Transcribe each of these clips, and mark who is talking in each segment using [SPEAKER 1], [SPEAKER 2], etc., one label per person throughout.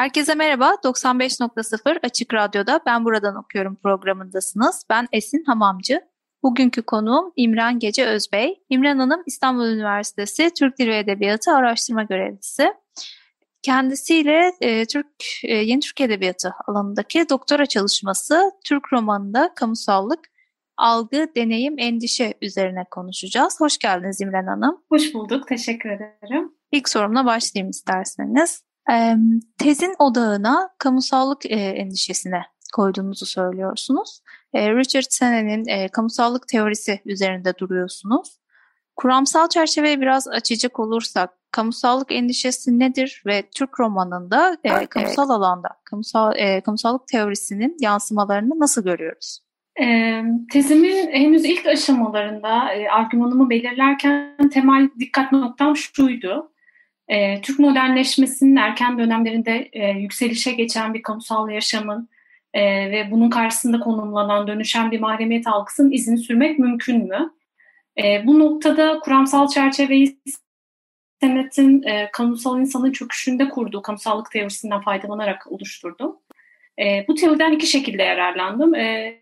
[SPEAKER 1] Herkese merhaba. 95.0 Açık Radyo'da Ben Buradan Okuyorum programındasınız. Ben Esin Hamamcı. Bugünkü konuğum İmran Gece Özbey. İmran Hanım İstanbul Üniversitesi Türk Dili ve Edebiyatı Araştırma Görevlisi. Kendisiyle e, Türk e, Yeni Türk Edebiyatı alanındaki doktora çalışması Türk romanında kamusallık, algı, deneyim, endişe üzerine konuşacağız. Hoş geldiniz İmran Hanım.
[SPEAKER 2] Hoş bulduk. Teşekkür ederim.
[SPEAKER 1] İlk sorumla başlayayım isterseniz. Tezin odağına kamusallık e, endişesine koyduğunuzu söylüyorsunuz. E, Richard Senne'nin e, kamusallık teorisi üzerinde duruyorsunuz. Kuramsal çerçeveyi biraz açacak olursak, kamusallık endişesi nedir ve Türk romanında e, kamusal alanda kamusal e, kamusallık teorisinin yansımalarını nasıl görüyoruz?
[SPEAKER 2] E, tezimin henüz ilk aşamalarında e, argümanımı belirlerken temel dikkat noktam şuydu. E, Türk modernleşmesinin erken dönemlerinde e, yükselişe geçen bir kamusal yaşamın e, ve bunun karşısında konumlanan, dönüşen bir mahremiyet algısının izini sürmek mümkün mü? E, bu noktada kuramsal çerçeveyi senetin e, kamusal insanın çöküşünde kurduğu kamusallık teorisinden faydalanarak oluşturdum. E, bu teoriden iki şekilde yararlandım. E,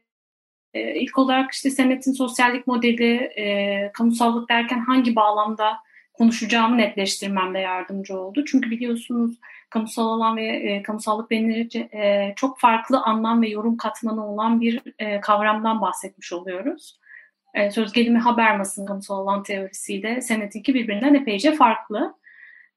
[SPEAKER 2] e, ilk olarak işte senetin sosyallik modeli, e, kamusallık derken hangi bağlamda konuşacağımı netleştirmemde yardımcı oldu. Çünkü biliyorsunuz kamusal alan ve e, kamusallık denilince e, çok farklı anlam ve yorum katmanı olan bir e, kavramdan bahsetmiş oluyoruz. E, söz gelimi Habermas'ın kamusal alan teorisiyle senetinki birbirinden epeyce farklı.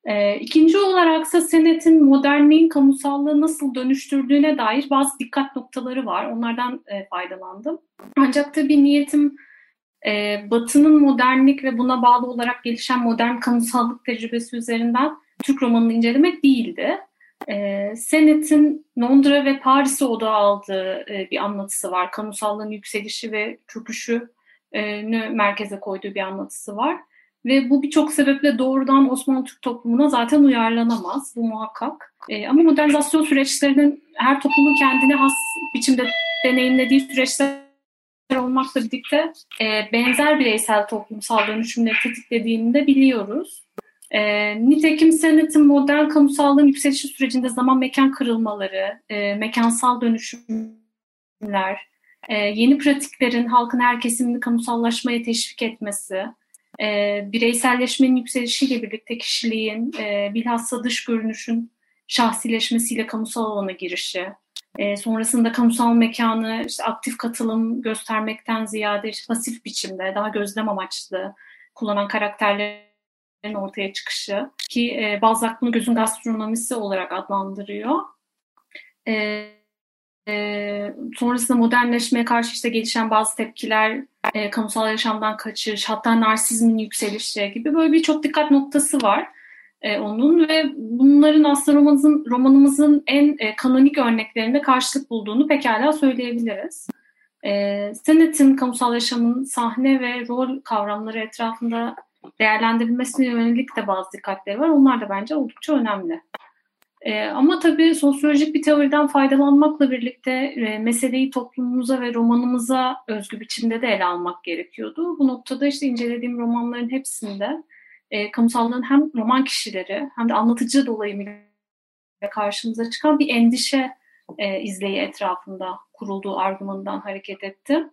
[SPEAKER 2] E, ikinci olaraksa senetin modernliğin kamusallığı nasıl dönüştürdüğüne dair bazı dikkat noktaları var. Onlardan e, faydalandım. Ancak tabii niyetim e, Batı'nın modernlik ve buna bağlı olarak gelişen modern kamusallık tecrübesi üzerinden Türk romanını incelemek değildi. E, Senet'in Londra ve Paris'e odağı aldığı e, bir anlatısı var. Kamusallığın yükselişi ve çöküşünü merkeze koyduğu bir anlatısı var. Ve bu birçok sebeple doğrudan Osmanlı Türk toplumuna zaten uyarlanamaz. Bu muhakkak. E, ama modernizasyon süreçlerinin her toplumun kendine has biçimde deneyimlediği süreçler olmakla birlikte e, benzer bireysel toplumsal dönüşümleri tetiklediğini de biliyoruz. E, nitekim senetin modern kamusallığın yükselişi sürecinde zaman mekan kırılmaları, e, mekansal dönüşümler, e, yeni pratiklerin halkın her kesimini kamusallaşmaya teşvik etmesi, e, bireyselleşmenin yükselişiyle birlikte kişiliğin, e, bilhassa dış görünüşün şahsileşmesiyle kamusal alana girişi, e, sonrasında kamusal mekanı işte aktif katılım göstermekten ziyade işte pasif biçimde daha gözlem amaçlı kullanan karakterlerin ortaya çıkışı ki e, Balzac bunu gözün gastronomisi olarak adlandırıyor. E, e, sonrasında modernleşmeye karşı işte gelişen bazı tepkiler, e, kamusal yaşamdan kaçış, hatta narsizmin yükselişi gibi böyle birçok dikkat noktası var e, onun ve bunların aslında romanımızın, romanımızın en e, kanonik örneklerinde karşılık bulduğunu pekala söyleyebiliriz. E, Senet'in kamusal yaşamın sahne ve rol kavramları etrafında değerlendirilmesine yönelik de bazı dikkatleri var. Onlar da bence oldukça önemli. E, ama tabii sosyolojik bir teoriden faydalanmakla birlikte e, meseleyi toplumumuza ve romanımıza özgü biçimde de ele almak gerekiyordu. Bu noktada işte incelediğim romanların hepsinde e, kamusallığın hem roman kişileri hem de anlatıcı dolayımıyla karşımıza çıkan bir endişe e, izleyi etrafında kurulduğu argümanından hareket etti.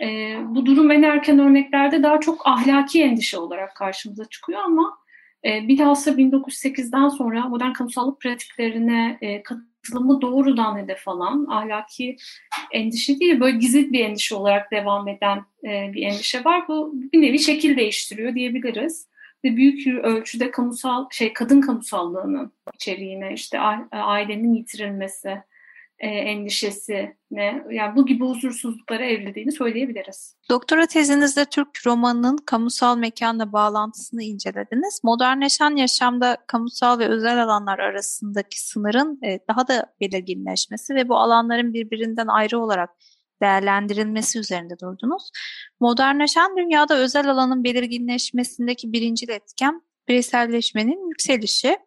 [SPEAKER 2] E, bu durum en erken örneklerde daha çok ahlaki endişe olarak karşımıza çıkıyor ama e, bilhassa 1908'den sonra modern kamusallık pratiklerine e, katılımı doğrudan hedef alan ahlaki endişe değil, böyle gizli bir endişe olarak devam eden e, bir endişe var. Bu bir nevi şekil değiştiriyor diyebiliriz ve büyük ölçüde kamusal şey kadın kamusallığının içeriğine işte ailenin yitirilmesi, e, endişesi ne yani bu gibi huzursuzluklara evrildiğini söyleyebiliriz.
[SPEAKER 1] Doktora tezinizde Türk romanının kamusal mekanla bağlantısını incelediniz. Modernleşen yaşamda kamusal ve özel alanlar arasındaki sınırın e, daha da belirginleşmesi ve bu alanların birbirinden ayrı olarak değerlendirilmesi üzerinde durdunuz. Modernleşen dünyada özel alanın belirginleşmesindeki birinci etken bireyselleşmenin yükselişi.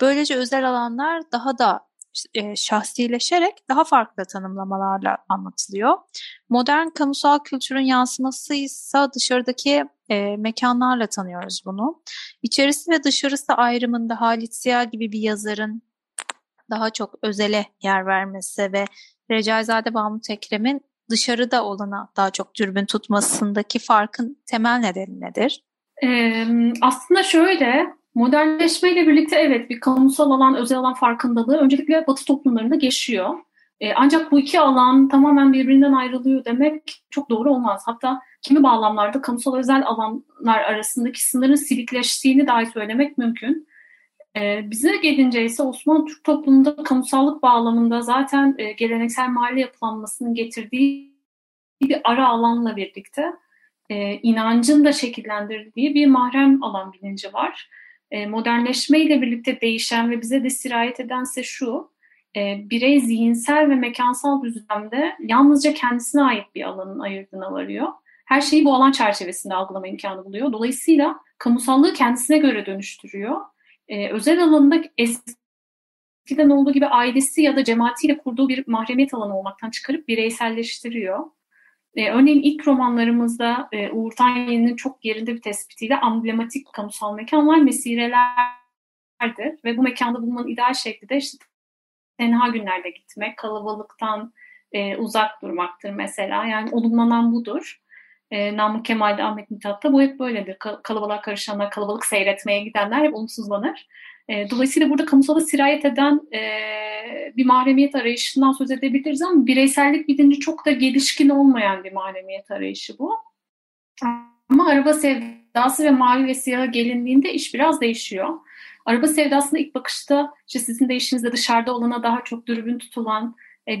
[SPEAKER 1] Böylece özel alanlar daha da e, şahsileşerek daha farklı tanımlamalarla anlatılıyor. Modern kamusal kültürün yansıması ise dışarıdaki e, mekanlarla tanıyoruz bunu. İçerisi ve dışarısı ayrımında Halit Ziya gibi bir yazarın daha çok özele yer vermesi ve Recaizade Mahmut Ekrem'in dışarıda olana daha çok dürbün tutmasındaki farkın temel nedeni nedir?
[SPEAKER 2] Ee, aslında şöyle, modernleşmeyle birlikte evet bir kamusal alan, özel alan farkındalığı öncelikle Batı toplumlarında geçiyor. Ee, ancak bu iki alan tamamen birbirinden ayrılıyor demek çok doğru olmaz. Hatta kimi bağlamlarda kamusal özel alanlar arasındaki sınırın silikleştiğini dahi söylemek mümkün. E, bize gelince ise Osmanlı Türk toplumunda kamusallık bağlamında zaten e, geleneksel mahalle yapılanmasının getirdiği bir ara alanla birlikte e, inancın da şekillendirdiği bir mahrem alan bilinci var. E, modernleşmeyle birlikte değişen ve bize de sirayet edense şu, e, birey zihinsel ve mekansal düzlemde yalnızca kendisine ait bir alanın ayırdığına varıyor. Her şeyi bu alan çerçevesinde algılama imkanı buluyor. Dolayısıyla kamusallığı kendisine göre dönüştürüyor e, özel alanında eskiden olduğu gibi ailesi ya da cemaatiyle kurduğu bir mahremiyet alanı olmaktan çıkarıp bireyselleştiriyor. E, örneğin ilk romanlarımızda e, Uğur Tanyeli'nin çok yerinde bir tespitiyle amblematik kamusal mekanlar mesirelerdir ve bu mekanda bulunmanın ideal şekli de işte tenha günlerde gitmek, kalabalıktan e, uzak durmaktır mesela. Yani olumlanan budur. E, Namık Kemal'de, Ahmet Mithat'ta bu hep böyledir. Kalabalığa karışanlar, kalabalık seyretmeye gidenler hep olumsuzlanır. E, dolayısıyla burada kamusala sirayet eden e, bir mahremiyet arayışından söz edebiliriz ama bireysellik bilinci çok da gelişkin olmayan bir mahremiyet arayışı bu. Ama araba sevdası ve mavi ve siyaha gelindiğinde iş biraz değişiyor. Araba sevdasında ilk bakışta işte sizin de işinizde dışarıda olana daha çok dürbün tutulan, e,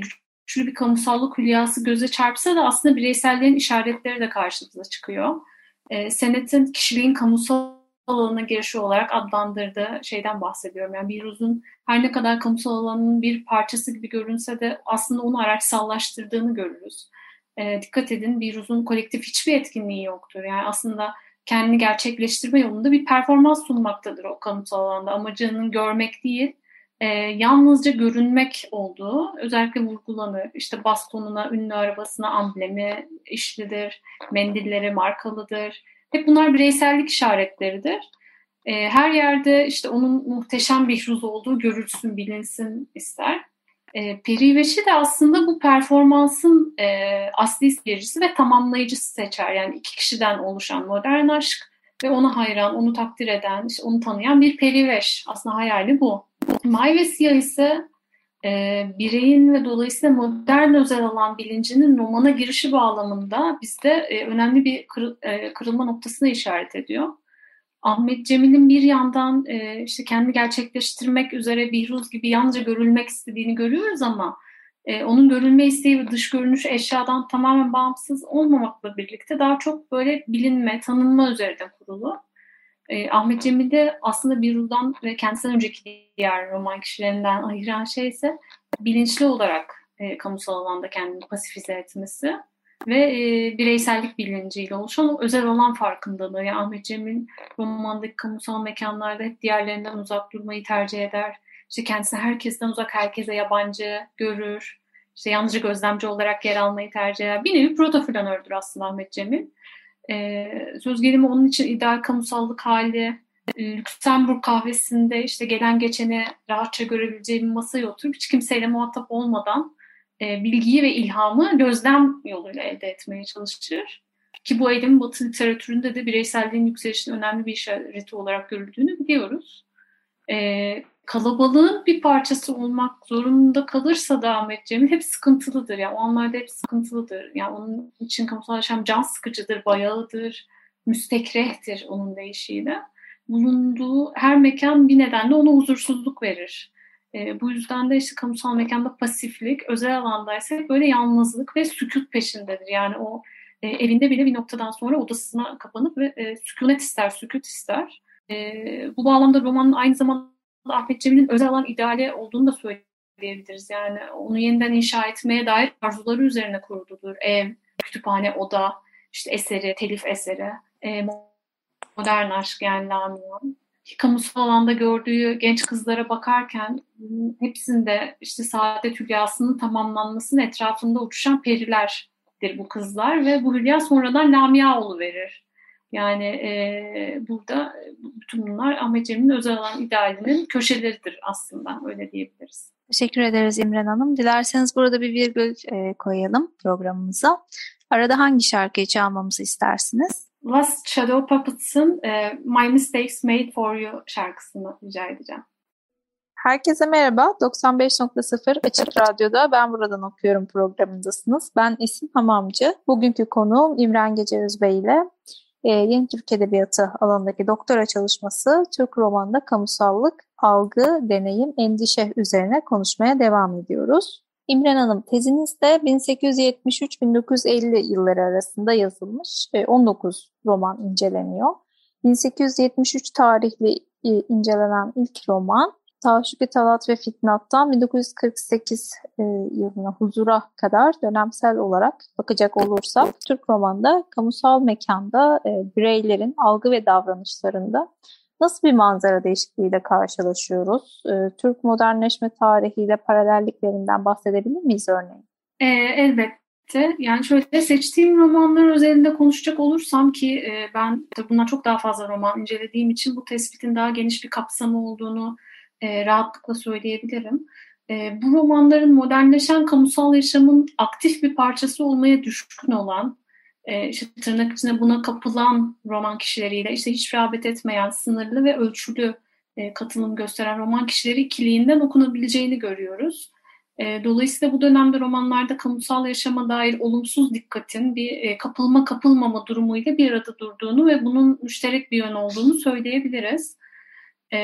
[SPEAKER 2] güçlü bir kamusallık hülyası göze çarpsa da aslında bireysellerin işaretleri de karşımıza çıkıyor. E, Senet'in kişiliğin kamusal alanına girişi olarak adlandırdığı şeyden bahsediyorum. Yani bir uzun her ne kadar kamusal alanın bir parçası gibi görünse de aslında onu araçsallaştırdığını görürüz. E, dikkat edin bir uzun kolektif hiçbir etkinliği yoktur. Yani aslında kendini gerçekleştirme yolunda bir performans sunmaktadır o kamusal alanda. Amacının görmek değil, e, yalnızca görünmek olduğu özellikle vurgulanır. İşte bastonuna, ünlü arabasına amblemi işlidir, mendilleri markalıdır. Hep bunlar bireysellik işaretleridir. E, her yerde işte onun muhteşem bir ruz olduğu görülsün, bilinsin ister. E, Periveş'i de aslında bu performansın e, asli seyircisi ve tamamlayıcısı seçer. Yani iki kişiden oluşan modern aşk ve ona hayran, onu takdir eden, işte onu tanıyan bir periveş. Aslında hayali bu. May ve Siyah ise e, bireyin ve dolayısıyla modern özel alan bilincinin romana girişi bağlamında bizde e, önemli bir kır, e, kırılma noktasına işaret ediyor. Ahmet Cemil'in bir yandan e, işte kendi gerçekleştirmek üzere Bihruz gibi yalnızca görülmek istediğini görüyoruz ama e, onun görülme isteği ve dış görünüş eşyadan tamamen bağımsız olmamakla birlikte daha çok böyle bilinme, tanınma üzerinde kurulu. E, Ahmet Cemil'i aslında bir ruhdan ve kendisinden önceki diğer roman kişilerinden ayıran şey ise bilinçli olarak e, kamusal alanda kendini pasifize etmesi ve e, bireysellik bilinciyle oluşan o özel olan farkındalığı. Yani Ahmet Cemil romandaki kamusal mekanlarda hep diğerlerinden uzak durmayı tercih eder. İşte kendisini herkesten uzak, herkese yabancı görür. İşte yalnızca gözlemci olarak yer almayı tercih eder. Bir nevi protoflanördür aslında Ahmet Cemil. E, söz gelimi onun için ideal kamusallık hali, e, Lüksemburg kahvesinde işte gelen geçeni rahatça görebileceği bir masaya oturup hiç kimseyle muhatap olmadan e, bilgiyi ve ilhamı gözlem yoluyla elde etmeye çalışır. Ki bu eğilimin Batı literatüründe de bireyselliğin yükselişinin önemli bir işareti olarak görüldüğünü biliyoruz. E, kalabalığın bir parçası olmak zorunda kalırsa da Ahmet Cemil hep sıkıntılıdır. Yani o anlarda hep sıkıntılıdır. Yani onun için kamusal yaşam can sıkıcıdır, bayağıdır, müstekrehtir onun deyişiyle. Bulunduğu her mekan bir nedenle ona huzursuzluk verir. E, bu yüzden de işte kamusal mekanda pasiflik, özel alandaysa böyle yalnızlık ve sükut peşindedir. Yani o e, evinde bile bir noktadan sonra odasına kapanıp ve e, sükunet ister, sükut ister. E, bu bağlamda romanın aynı zamanda Ahmet Cemil'in özel alan ideali olduğunu da söyleyebiliriz. Yani onu yeniden inşa etmeye dair arzuları üzerine kuruludur. Ev, kütüphane, oda, işte eseri, telif eseri, e, modern aşk yani Lamia. Kamusal alanda gördüğü genç kızlara bakarken hepsinde işte saadet hülyasının tamamlanmasının etrafında uçuşan perilerdir bu kızlar ve bu hülya sonradan Lamia verir. Yani e, burada bütün bunlar Ahmet Cemil'in özel alan idealinin köşeleridir aslında öyle diyebiliriz.
[SPEAKER 1] Teşekkür ederiz İmren Hanım. Dilerseniz burada bir virgül e, koyalım programımıza. Arada hangi şarkıyı çalmamızı istersiniz?
[SPEAKER 2] Last Shadow Puppets'ın e, My Mistakes Made For You şarkısını rica edeceğim.
[SPEAKER 1] Herkese merhaba. 95.0 Açık Radyo'da Ben Buradan Okuyorum programındasınız. Ben Esin Hamamcı. Bugünkü konuğum İmren Gece Özbey ile e, Yeni Türk Edebiyatı alanındaki doktora çalışması Türk romanında kamusallık, algı, deneyim, endişe üzerine konuşmaya devam ediyoruz. İmren Hanım tezinizde 1873-1950 yılları arasında yazılmış 19 roman inceleniyor. 1873 tarihli incelenen ilk roman Taşuki Talat ve Fitnat'tan 1948 e, yılına huzura kadar dönemsel olarak bakacak olursak Türk romanda kamusal mekanda e, bireylerin algı ve davranışlarında nasıl bir manzara değişikliğiyle karşılaşıyoruz? E, Türk modernleşme tarihiyle paralelliklerinden bahsedebilir miyiz örneğin?
[SPEAKER 2] E, elbette. Yani şöyle seçtiğim romanlar üzerinde konuşacak olursam ki e, ben bundan çok daha fazla roman incelediğim için bu tespitin daha geniş bir kapsamı olduğunu e, rahatlıkla söyleyebilirim. E, bu romanların modernleşen kamusal yaşamın aktif bir parçası olmaya düşkün olan, e, işte tırnak içinde buna kapılan roman kişileriyle işte hiç rağbet etmeyen, sınırlı ve ölçülü e, katılım gösteren roman kişileri ikiliğinden okunabileceğini görüyoruz. E, dolayısıyla bu dönemde romanlarda kamusal yaşama dair olumsuz dikkatin bir e, kapılma kapılmama durumuyla bir arada durduğunu ve bunun müşterek bir yön olduğunu söyleyebiliriz. E,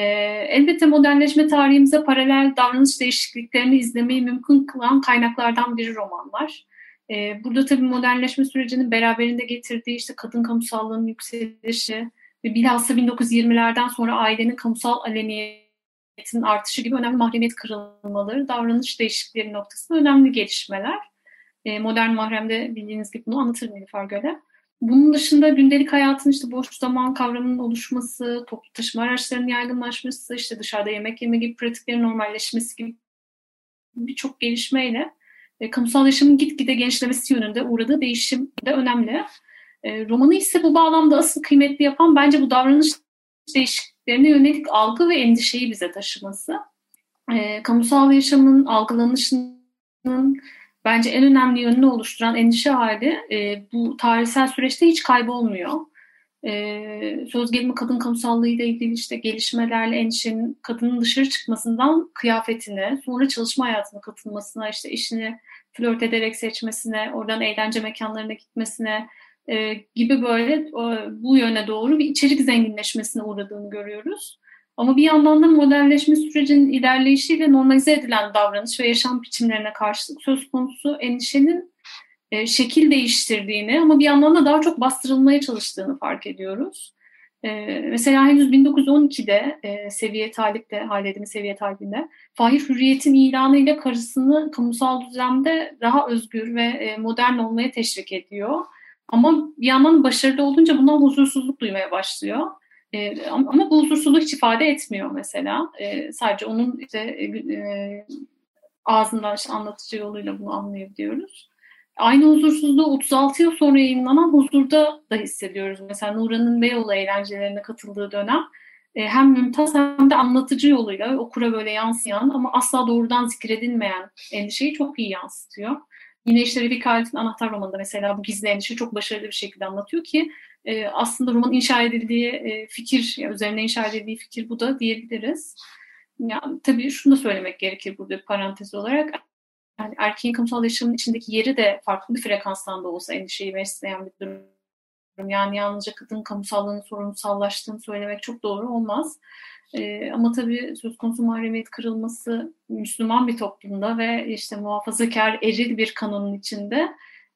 [SPEAKER 2] elbette modernleşme tarihimize paralel davranış değişikliklerini izlemeyi mümkün kılan kaynaklardan biri romanlar. E, burada tabii modernleşme sürecinin beraberinde getirdiği işte kadın kamusallığının yükselişi ve bilhassa 1920'lerden sonra ailenin kamusal aleniyetin artışı gibi önemli mahremiyet kırılmaları, davranış değişiklikleri noktasında önemli gelişmeler. E, modern mahremde bildiğiniz gibi bunu anlatır Nilüfer Göle. Bunun dışında gündelik hayatın işte boş zaman kavramının oluşması, toplu taşıma araçlarının yaygınlaşması, işte dışarıda yemek yeme gibi pratiklerin normalleşmesi gibi birçok gelişmeyle e, kamusal yaşamın gitgide gençlemesi yönünde uğradığı değişim de önemli. E, romanı ise bu bağlamda asıl kıymetli yapan bence bu davranış değişikliklerine yönelik algı ve endişeyi bize taşıması. E, kamusal yaşamın algılanışının bence en önemli yönünü oluşturan endişe hali e, bu tarihsel süreçte hiç kaybolmuyor. E, söz gelimi kadın kamusallığı ile ilgili işte gelişmelerle endişenin kadının dışarı çıkmasından kıyafetine, sonra çalışma hayatına katılmasına, işte işini flört ederek seçmesine, oradan eğlence mekanlarına gitmesine e, gibi böyle e, bu yöne doğru bir içerik zenginleşmesine uğradığını görüyoruz. Ama bir yandan da modernleşme sürecinin ilerleyişiyle normalize edilen davranış ve yaşam biçimlerine karşılık söz konusu endişenin e, şekil değiştirdiğini ama bir yandan da daha çok bastırılmaya çalıştığını fark ediyoruz. E, mesela henüz 1912'de e, Seviye Talip'te, Halidemi Seviye Talip'inde Fahir Hürriyet'in ilanıyla karısını kamusal düzlemde daha özgür ve e, modern olmaya teşvik ediyor. Ama bir yandan başarılı olunca bundan huzursuzluk duymaya başlıyor. E, ama, bu huzursuzluk hiç ifade etmiyor mesela. E, sadece onun işte e, e, ağzından işte anlatıcı yoluyla bunu anlayabiliyoruz. Aynı huzursuzluğu 36 yıl sonra yayınlanan Huzur'da da hissediyoruz. Mesela Nura'nın Beyoğlu eğlencelerine katıldığı dönem e, hem mümtaz hem de anlatıcı yoluyla okura böyle yansıyan ama asla doğrudan zikredilmeyen endişeyi çok iyi yansıtıyor. Yine işte Refik Halit'in Anahtar romanında mesela bu gizli endişe çok başarılı bir şekilde anlatıyor ki e, aslında roman inşa edildiği e, fikir, yani üzerine inşa edildiği fikir bu da diyebiliriz. Yani, tabii şunu da söylemek gerekir burada bir parantez olarak. Yani erkeğin kamusal yaşamın içindeki yeri de farklı bir frekanstan da olsa endişeyi besleyen bir durum Yani yalnızca kadın kamusallığının sorunsallaştığını söylemek çok doğru olmaz. E, ama tabii söz konusu mahremiyet kırılması Müslüman bir toplumda ve işte muhafazakar eril bir kanunun içinde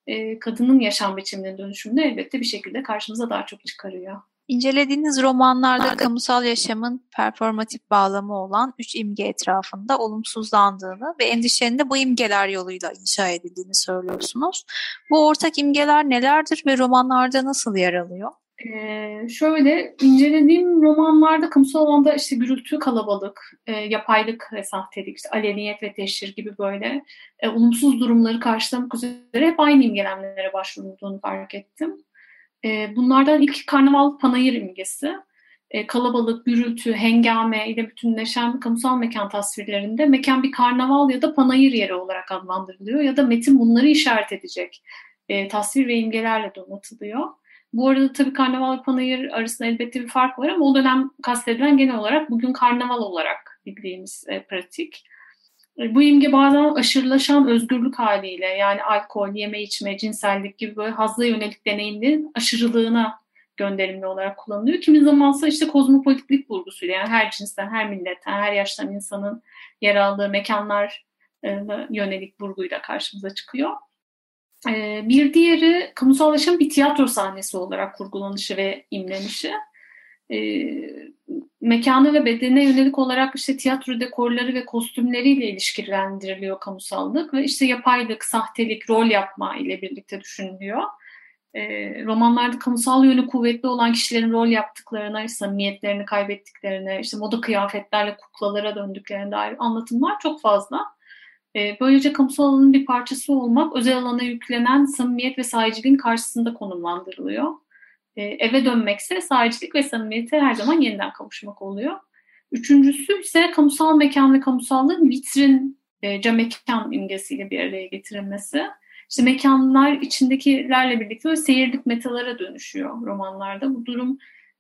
[SPEAKER 2] e, kadının yaşam biçimine dönüşümünü elbette bir şekilde karşımıza daha çok çıkarıyor.
[SPEAKER 1] İncelediğiniz romanlarda Nerede? kamusal yaşamın performatif bağlamı olan üç imge etrafında olumsuzlandığını ve endişenin de bu imgeler yoluyla inşa edildiğini söylüyorsunuz. Bu ortak imgeler nelerdir ve romanlarda nasıl yer alıyor?
[SPEAKER 2] Ee, şöyle incelediğim romanlarda kamusal alanda işte gürültü, kalabalık, e, yapaylık ve sahtelik, işte aleniyet ve teşhir gibi böyle e, olumsuz durumları karşılamak üzere hep aynı imgelenmelere başvurulduğunu fark ettim. E, bunlardan ilk karnaval panayır imgesi. E, kalabalık, gürültü, hengame ile bütünleşen kamusal mekan tasvirlerinde mekan bir karnaval ya da panayır yeri olarak adlandırılıyor ya da metin bunları işaret edecek e, tasvir ve imgelerle donatılıyor. Bu arada tabii karnaval panayır arasında elbette bir fark var ama o dönem kastedilen genel olarak bugün karnaval olarak bildiğimiz e, pratik. E, bu imge bazen aşırılaşan özgürlük haliyle yani alkol, yeme içme, cinsellik gibi böyle hazla yönelik deneyimlerin aşırılığına gönderimli olarak kullanılıyor. Kimi zamansa işte kozmopolitlik vurgusuyla yani her cinsten, her milletten, her yaştan insanın yer aldığı mekanlar e, yönelik vurguyla karşımıza çıkıyor. Bir diğeri kamusallaşan bir tiyatro sahnesi olarak kurgulanışı ve imlenişi e, mekanı ve bedene yönelik olarak işte tiyatro dekorları ve kostümleriyle ilişkilendiriliyor kamusallık ve işte yapaylık, sahtelik, rol yapma ile birlikte düşünülüyor. Romanlarda kamusal yönü kuvvetli olan kişilerin rol yaptıklarına, samimiyetlerini kaybettiklerine, işte moda kıyafetlerle kuklalara döndüklerine dair anlatımlar çok fazla. E, böylece kamusal alanın bir parçası olmak özel alana yüklenen samimiyet ve sahiciliğin karşısında konumlandırılıyor. E, eve dönmekse sahicilik ve samimiyete her zaman yeniden kavuşmak oluyor. Üçüncüsü ise kamusal mekan ve kamusallığın vitrin, e, cam mekan imgesiyle bir araya getirilmesi. İşte mekanlar içindekilerle birlikte seyirlik metalara dönüşüyor romanlarda. Bu durum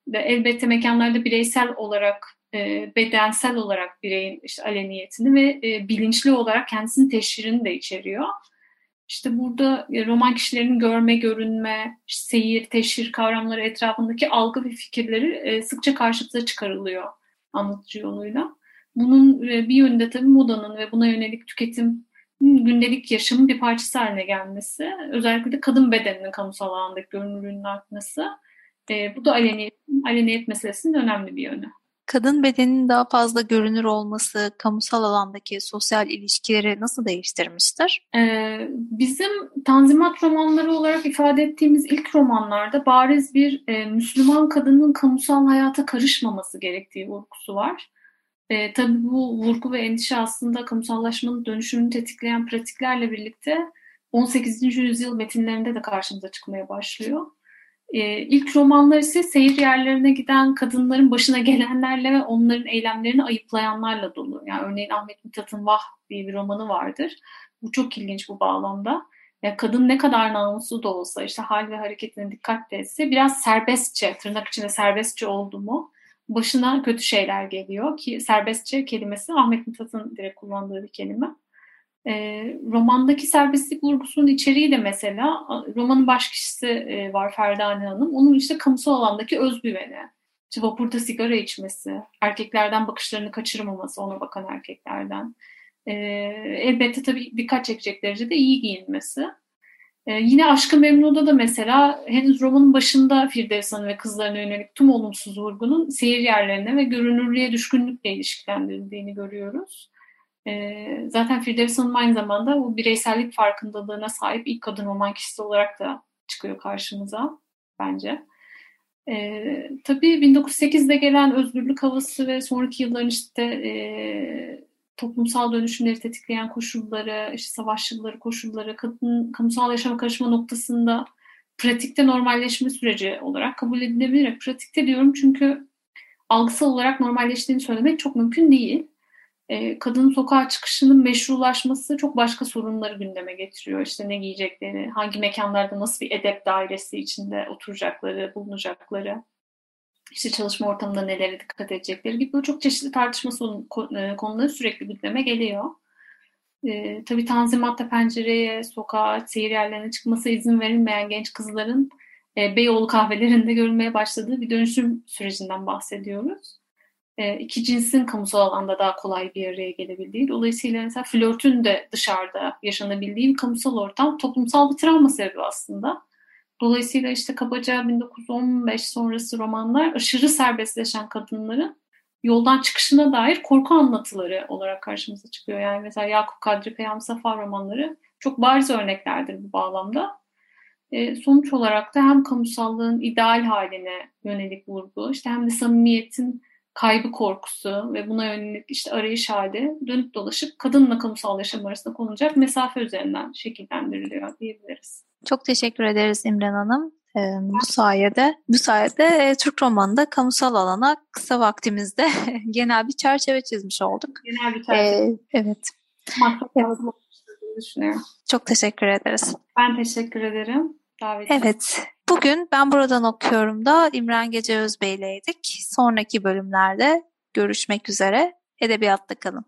[SPEAKER 2] ve elbette mekanlarda bireysel olarak, e, bedensel olarak bireyin işte aleniyetini ve e, bilinçli olarak kendisinin teşhirini de içeriyor. İşte burada e, roman kişilerin görme, görünme, seyir, teşhir kavramları etrafındaki algı ve fikirleri sıkça karşımıza çıkarılıyor anlatıcı yoluyla. Bunun bir yönde tabii modanın ve buna yönelik tüketim gündelik yaşamın bir parçası haline gelmesi, özellikle de kadın bedeninin kamusal alandaki görünürlüğünün artması, bu da aleniyet, aleniyet meselesinin önemli bir yönü
[SPEAKER 1] kadın bedeninin daha fazla görünür olması kamusal alandaki sosyal ilişkileri nasıl değiştirmiştir?
[SPEAKER 2] Ee, bizim Tanzimat romanları olarak ifade ettiğimiz ilk romanlarda bariz bir e, Müslüman kadının kamusal hayata karışmaması gerektiği vurgusu var. E, tabii bu vurgu ve endişe aslında kamusallaşmanın dönüşümünü tetikleyen pratiklerle birlikte 18. yüzyıl metinlerinde de karşımıza çıkmaya başlıyor. E, ilk romanlar ise seyir yerlerine giden kadınların başına gelenlerle ve onların eylemlerini ayıplayanlarla dolu. Yani örneğin Ahmet Mithat'ın Vah diye bir romanı vardır. Bu çok ilginç bu bağlamda. Ya kadın ne kadar namuslu da olsa işte hal ve hareketine dikkat etse biraz serbestçe, tırnak içinde serbestçe oldu mu başına kötü şeyler geliyor ki serbestçe kelimesi Ahmet Mithat'ın direkt kullandığı bir kelime. E, romandaki serbestlik vurgusunun içeriği de mesela romanın baş kişisi e, var Ferdane Hanım. Onun işte kamusal alandaki özgüveni. İşte vapurda sigara içmesi, erkeklerden bakışlarını kaçırmaması ona bakan erkeklerden. E, elbette tabii dikkat çekecek derecede iyi giyinmesi. E, yine Aşkı Memnu'da da mesela henüz romanın başında Firdevs Hanım ve kızlarına yönelik tüm olumsuz vurgunun seyir yerlerine ve görünürlüğe düşkünlükle ilişkilendirildiğini görüyoruz. E, zaten Firdevs Hanım aynı zamanda bu bireysellik farkındalığına sahip ilk kadın roman kişisi olarak da çıkıyor karşımıza bence. E, tabii 1908'de gelen özgürlük havası ve sonraki yılların işte e, toplumsal dönüşümleri tetikleyen koşulları, işte savaş yılları koşulları, kadın kamusal yaşama karışma noktasında pratikte normalleşme süreci olarak kabul edilebilir. Pratikte diyorum çünkü algısal olarak normalleştiğini söylemek çok mümkün değil e, kadının sokağa çıkışının meşrulaşması çok başka sorunları gündeme getiriyor. İşte ne giyeceklerini, hangi mekanlarda nasıl bir edep dairesi içinde oturacakları, bulunacakları, işte çalışma ortamında nelere dikkat edecekleri gibi çok çeşitli tartışma e, konuları sürekli gündeme geliyor. E, tabii tanzimatta pencereye, sokağa, seyir yerlerine çıkması izin verilmeyen genç kızların e, Beyoğlu kahvelerinde görülmeye başladığı bir dönüşüm sürecinden bahsediyoruz. E, iki cinsin kamusal alanda daha kolay bir araya gelebildiği. Dolayısıyla mesela flörtün de dışarıda yaşanabildiği bir kamusal ortam toplumsal bir travma sebebi aslında. Dolayısıyla işte kabaca 1915 sonrası romanlar aşırı serbestleşen kadınların yoldan çıkışına dair korku anlatıları olarak karşımıza çıkıyor. Yani mesela Yakup Kadri Peyam Safa romanları çok bariz örneklerdir bu bağlamda. E, sonuç olarak da hem kamusallığın ideal haline yönelik vurgu, işte hem de samimiyetin kaybı korkusu ve buna yönelik işte arayış hali dönüp dolaşıp kadınla kamusal yaşam arasında konulacak mesafe üzerinden şekillendiriliyor diyebiliriz.
[SPEAKER 1] Çok teşekkür ederiz İmren Hanım. Ee, bu sayede bu sayede e, Türk romanında kamusal alana kısa vaktimizde genel bir çerçeve çizmiş olduk.
[SPEAKER 2] Genel bir çerçeve. Ee,
[SPEAKER 1] evet.
[SPEAKER 2] evet. düşünüyorum.
[SPEAKER 1] Çok teşekkür ederiz.
[SPEAKER 2] Ben teşekkür ederim.
[SPEAKER 1] Davet evet. Bugün ben buradan okuyorum da İmran Gece Özbey'leydik. Sonraki bölümlerde görüşmek üzere. Edebiyatta kalın.